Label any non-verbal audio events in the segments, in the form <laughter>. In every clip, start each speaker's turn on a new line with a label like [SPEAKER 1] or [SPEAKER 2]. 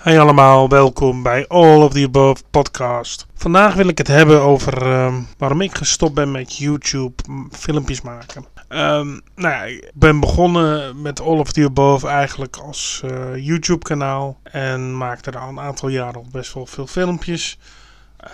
[SPEAKER 1] Hey allemaal, welkom bij All of the Above podcast. Vandaag wil ik het hebben over ehm, waarom ik gestopt ben met YouTube filmpjes maken. Um, nou ja, ik ben begonnen met All of the Above eigenlijk als uh, YouTube kanaal en maakte er al een aantal jaren al best wel veel filmpjes.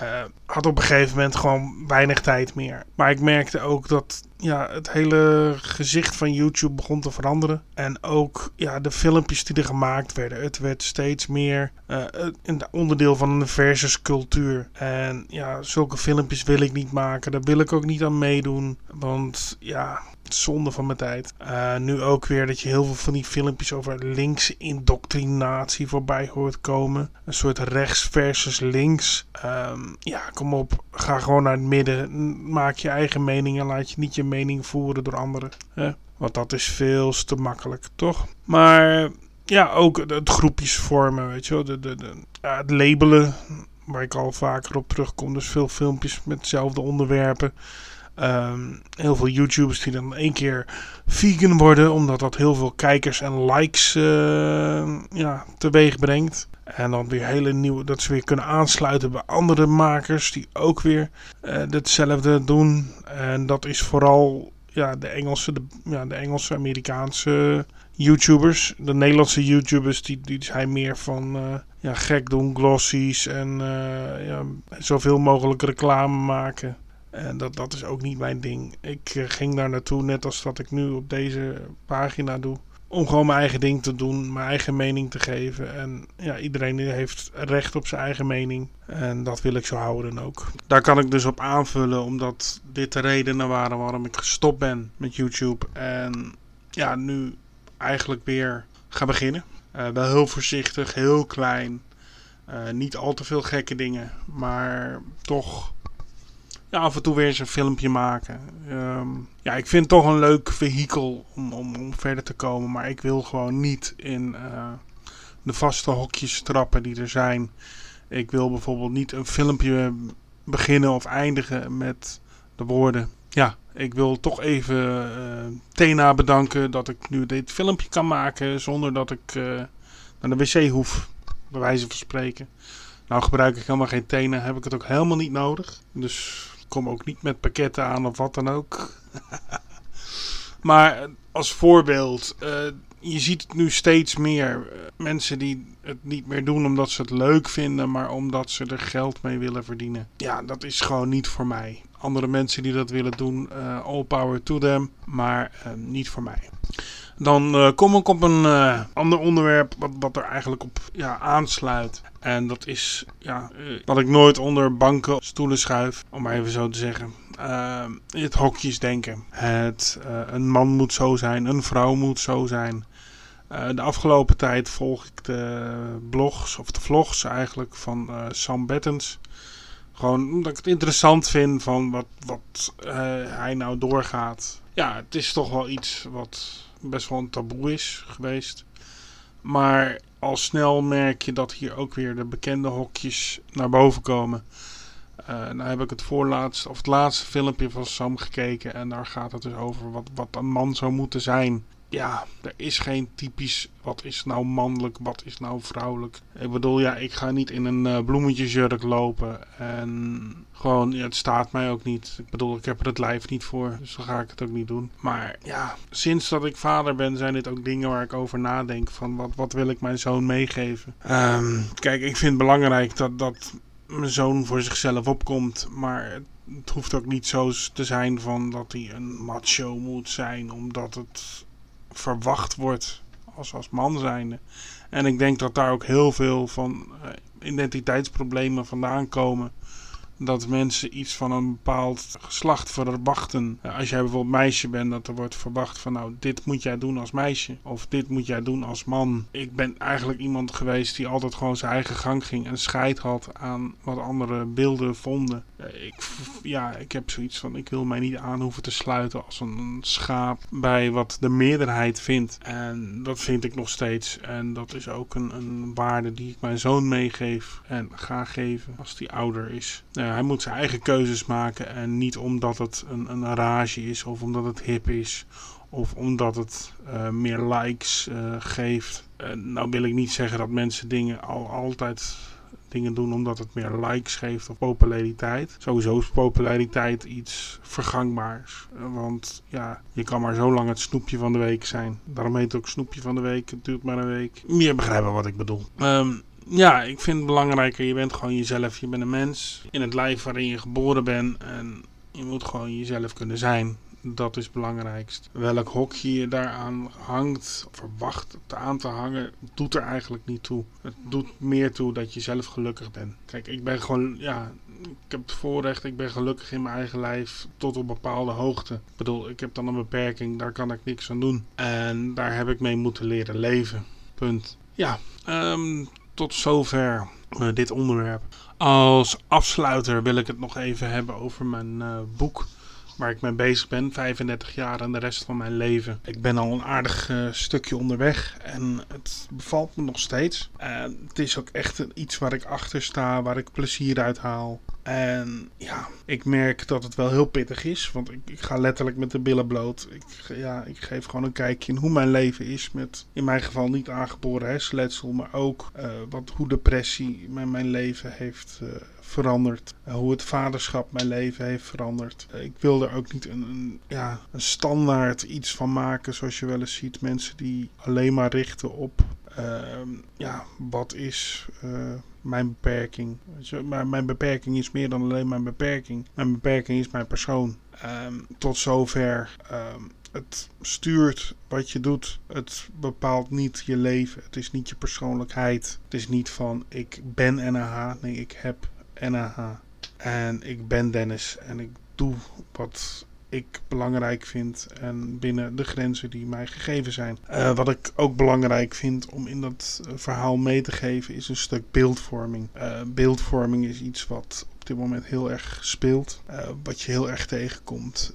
[SPEAKER 1] Uh, had op een gegeven moment gewoon weinig tijd meer. Maar ik merkte ook dat ja, het hele gezicht van YouTube begon te veranderen. En ook ja, de filmpjes die er gemaakt werden. Het werd steeds meer uh, een onderdeel van een versuscultuur. En ja, zulke filmpjes wil ik niet maken. Daar wil ik ook niet aan meedoen. Want ja, zonde van mijn tijd. Uh, nu ook weer dat je heel veel van die filmpjes over linkse indoctrinatie voorbij hoort komen. Een soort rechts versus links. Um, ja, kom op. Ga gewoon naar het midden. Maak je eigen mening en laat je niet je mening voeren door anderen. Hè? Want dat is veel te makkelijk, toch? Maar ja, ook het groepjes vormen, weet je wel. De, de, ja, het labelen, waar ik al vaker op terugkom. Dus veel filmpjes met dezelfde onderwerpen. Um, heel veel YouTubers die dan één keer vegan worden, omdat dat heel veel kijkers en likes uh, ja, teweeg brengt. En dan weer hele nieuwe, dat ze weer kunnen aansluiten bij andere makers die ook weer uh, hetzelfde doen. En dat is vooral ja, de Engelse, de, ja, de Engelse, Amerikaanse YouTubers. De Nederlandse YouTubers die, die zijn meer van uh, ja, gek doen, glossies en uh, ja, zoveel mogelijk reclame maken. En dat, dat is ook niet mijn ding. Ik uh, ging daar naartoe, net als dat ik nu op deze pagina doe. Om gewoon mijn eigen ding te doen, mijn eigen mening te geven. En ja, iedereen heeft recht op zijn eigen mening. En dat wil ik zo houden ook. Daar kan ik dus op aanvullen, omdat dit de redenen waren waarom ik gestopt ben met YouTube. En ja, nu eigenlijk weer ga beginnen. Uh, wel heel voorzichtig, heel klein. Uh, niet al te veel gekke dingen, maar toch af en toe weer eens een filmpje maken. Um, ja, ik vind het toch een leuk vehikel om, om, om, verder te komen. Maar ik wil gewoon niet in uh, de vaste hokjes trappen die er zijn. Ik wil bijvoorbeeld niet een filmpje beginnen of eindigen met de woorden. Ja, ik wil toch even uh, Tena bedanken dat ik nu dit filmpje kan maken zonder dat ik uh, naar de wc hoef, bij wijze van spreken. Nou gebruik ik helemaal geen tenen, heb ik het ook helemaal niet nodig. Dus kom ook niet met pakketten aan of wat dan ook. <laughs> maar als voorbeeld, uh, je ziet nu steeds meer mensen die het niet meer doen omdat ze het leuk vinden, maar omdat ze er geld mee willen verdienen. Ja, dat is gewoon niet voor mij. Andere mensen die dat willen doen, uh, all power to them, maar uh, niet voor mij. Dan kom ik op een ander onderwerp wat, wat er eigenlijk op ja, aansluit. En dat is ja, dat ik nooit onder banken stoelen schuif, om maar even zo te zeggen. Uh, het hokjes denken. Het, een man moet zo zijn, een vrouw moet zo zijn. de afgelopen tijd volg ik de blogs, of de vlogs eigenlijk, van Sam Bettens. Gewoon omdat ik het interessant vind van wat, wat hij nou doorgaat. Ja, het is toch wel iets wat best wel een taboe is geweest. Maar al snel merk je dat hier ook weer de bekende hokjes naar boven komen. Uh, nou heb ik het voorlaatste, of het laatste filmpje van Sam gekeken. En daar gaat het dus over wat, wat een man zou moeten zijn ja, er is geen typisch wat is nou mannelijk, wat is nou vrouwelijk. Ik bedoel, ja, ik ga niet in een uh, bloemetjesjurk lopen. En gewoon, ja, het staat mij ook niet. Ik bedoel, ik heb er het lijf niet voor, dus dan ga ik het ook niet doen. Maar ja, sinds dat ik vader ben, zijn dit ook dingen waar ik over nadenk. Van wat, wat wil ik mijn zoon meegeven? Um, kijk, ik vind het belangrijk dat, dat mijn zoon voor zichzelf opkomt. Maar het hoeft ook niet zo te zijn van dat hij een macho moet zijn, omdat het verwacht wordt als, als man zijnde. En ik denk dat daar ook heel veel van uh, identiteitsproblemen vandaan komen dat mensen iets van een bepaald geslacht verwachten. Als jij bijvoorbeeld meisje bent, dat er wordt verwacht van nou, dit moet jij doen als meisje. Of dit moet jij doen als man. Ik ben eigenlijk iemand geweest die altijd gewoon zijn eigen gang ging en scheid had aan wat andere beelden vonden. Ik, ja, ik heb zoiets van, ik wil mij niet aan hoeven te sluiten als een schaap bij wat de meerderheid vindt. En dat vind ik nog steeds. En dat is ook een, een waarde die ik mijn zoon meegeef en ga geven als die ouder is. Uh, hij moet zijn eigen keuzes maken en niet omdat het een, een rage is of omdat het hip is of omdat het uh, meer likes uh, geeft. Nou wil ik niet zeggen dat mensen dingen al altijd dingen doen omdat het meer likes geeft of populariteit. Sowieso is populariteit iets vergangbaars. Want ja, je kan maar zo lang het snoepje van de week zijn. Daarom heet het ook snoepje van de week. Het duurt maar een week. Je begrijpt wat ik bedoel. Um, ja, ik vind het belangrijker. Je bent gewoon jezelf. Je bent een mens in het lijf waarin je geboren bent. En je moet gewoon jezelf kunnen zijn. Dat is het belangrijkst. Welk hokje je daaraan hangt, verwacht aan te hangen, doet er eigenlijk niet toe. Het doet meer toe dat je zelf gelukkig bent. Kijk, ik ben gewoon, ja, ik heb het voorrecht, ik ben gelukkig in mijn eigen lijf tot op bepaalde hoogte. Ik bedoel, ik heb dan een beperking, daar kan ik niks aan doen. En daar heb ik mee moeten leren leven. Punt. Ja, um, tot zover uh, dit onderwerp. Als afsluiter wil ik het nog even hebben over mijn uh, boek waar ik mee bezig ben. 35 jaar en de rest van mijn leven. Ik ben al een aardig uh, stukje onderweg en het bevalt me nog steeds. Het is ook echt iets waar ik achter sta, waar ik plezier uit haal. En ja, ik merk dat het wel heel pittig is. Want ik, ik, ga letterlijk met de billen bloot. Ik, ja, ik geef gewoon een kijkje in hoe mijn leven is. Met in mijn geval niet aangeboren hersenletsel. Maar ook uh, wat, hoe depressie mijn, mijn leven heeft uh, veranderd. Uh, hoe het vaderschap mijn leven heeft veranderd. ik wil er ook niet een, een, ja, een standaard iets van maken. Zoals je wel eens ziet. Mensen die alleen maar richten op ehm, ja, wat is mijn beperking. Mijn beperking is meer dan alleen mijn beperking. Mijn beperking is mijn persoon. Um, tot zover. Um, het stuurt wat je doet. Het bepaalt niet je leven. Het is niet je persoonlijkheid. Het is niet van ik ben NAH. Nee, ik heb NAH. En ik ben Dennis. En ik doe wat ik belangrijk vind en binnen de grenzen die mij gegeven zijn. Uh, wat ik ook belangrijk vind om in dat uh, verhaal mee te geven is een stuk beeldvorming. Uh, beeldvorming is iets wat op dit moment heel erg speelt, wat je heel erg tegenkomt.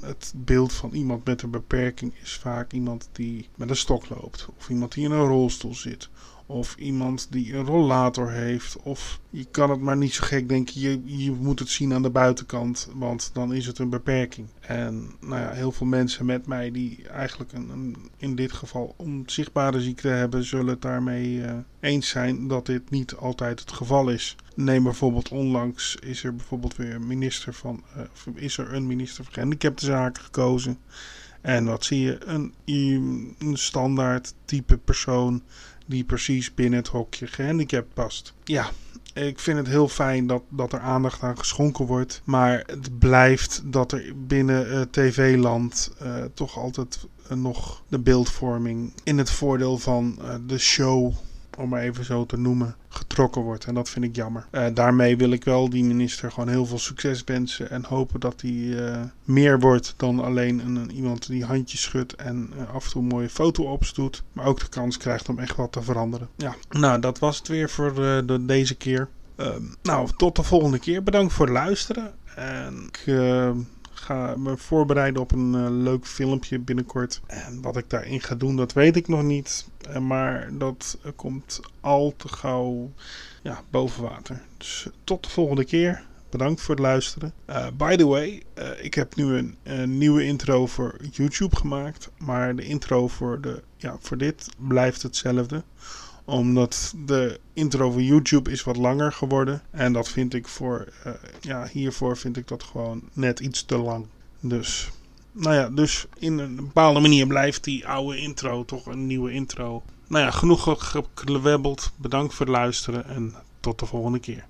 [SPEAKER 1] het beeld van iemand met een beperking is vaak iemand die met een stok loopt of iemand die in een rolstoel zit of iemand die een rollator heeft. Of je kan het maar niet zo gek denken. Je, je moet het zien aan de buitenkant. Want dan is het een beperking. En nou ja, heel veel mensen met mij die eigenlijk een, in dit geval onzichtbare ziekte hebben. Zullen het daarmee uh, eens zijn dat dit niet altijd het geval is. Neem bijvoorbeeld onlangs is er bijvoorbeeld weer een minister van. Uh, is er een minister van gehandicaptenzaken gekozen. En wat zie je? Een, een standaard type persoon die precies binnen het hokje gehandicapt past. Ja, ik vind het heel fijn dat, dat er aandacht aan geschonken wordt. Maar het blijft dat er binnen uh, tv-land uh, toch altijd uh, nog de beeldvorming in het voordeel van de show om maar even zo te noemen, getrokken wordt. En dat vind ik jammer. Uh, daarmee wil ik wel die minister gewoon heel veel succes wensen. En hopen dat hij uh, meer wordt dan alleen een, iemand die handjes schudt en uh, af en toe een mooie foto opstoot. Maar ook de kans krijgt om echt wat te veranderen. Ja, nou dat was het weer voor de, deze keer. Ehm, nou, tot de volgende keer. Bedankt voor het luisteren. En ik ga me voorbereiden op een uh, leuk filmpje binnenkort. En wat ik daarin ga doen, dat weet ik nog niet. Uh, maar dat uh, komt al te gauw ja, boven water. Dus tot de volgende keer. Bedankt voor het luisteren. by the way, ik heb nu een, een, nieuwe intro voor YouTube gemaakt. Maar de intro voor, de, ja, voor dit blijft hetzelfde omdat de intro van YouTube is wat langer geworden. En dat vind ik voor, uh, ja, hiervoor vind ik dat gewoon net iets te lang. Dus, nou ja, dus in een bepaalde manier blijft die oude intro toch een nieuwe intro. Nou ja, genoeg gewebbeld. Bedankt voor het luisteren en tot de volgende keer.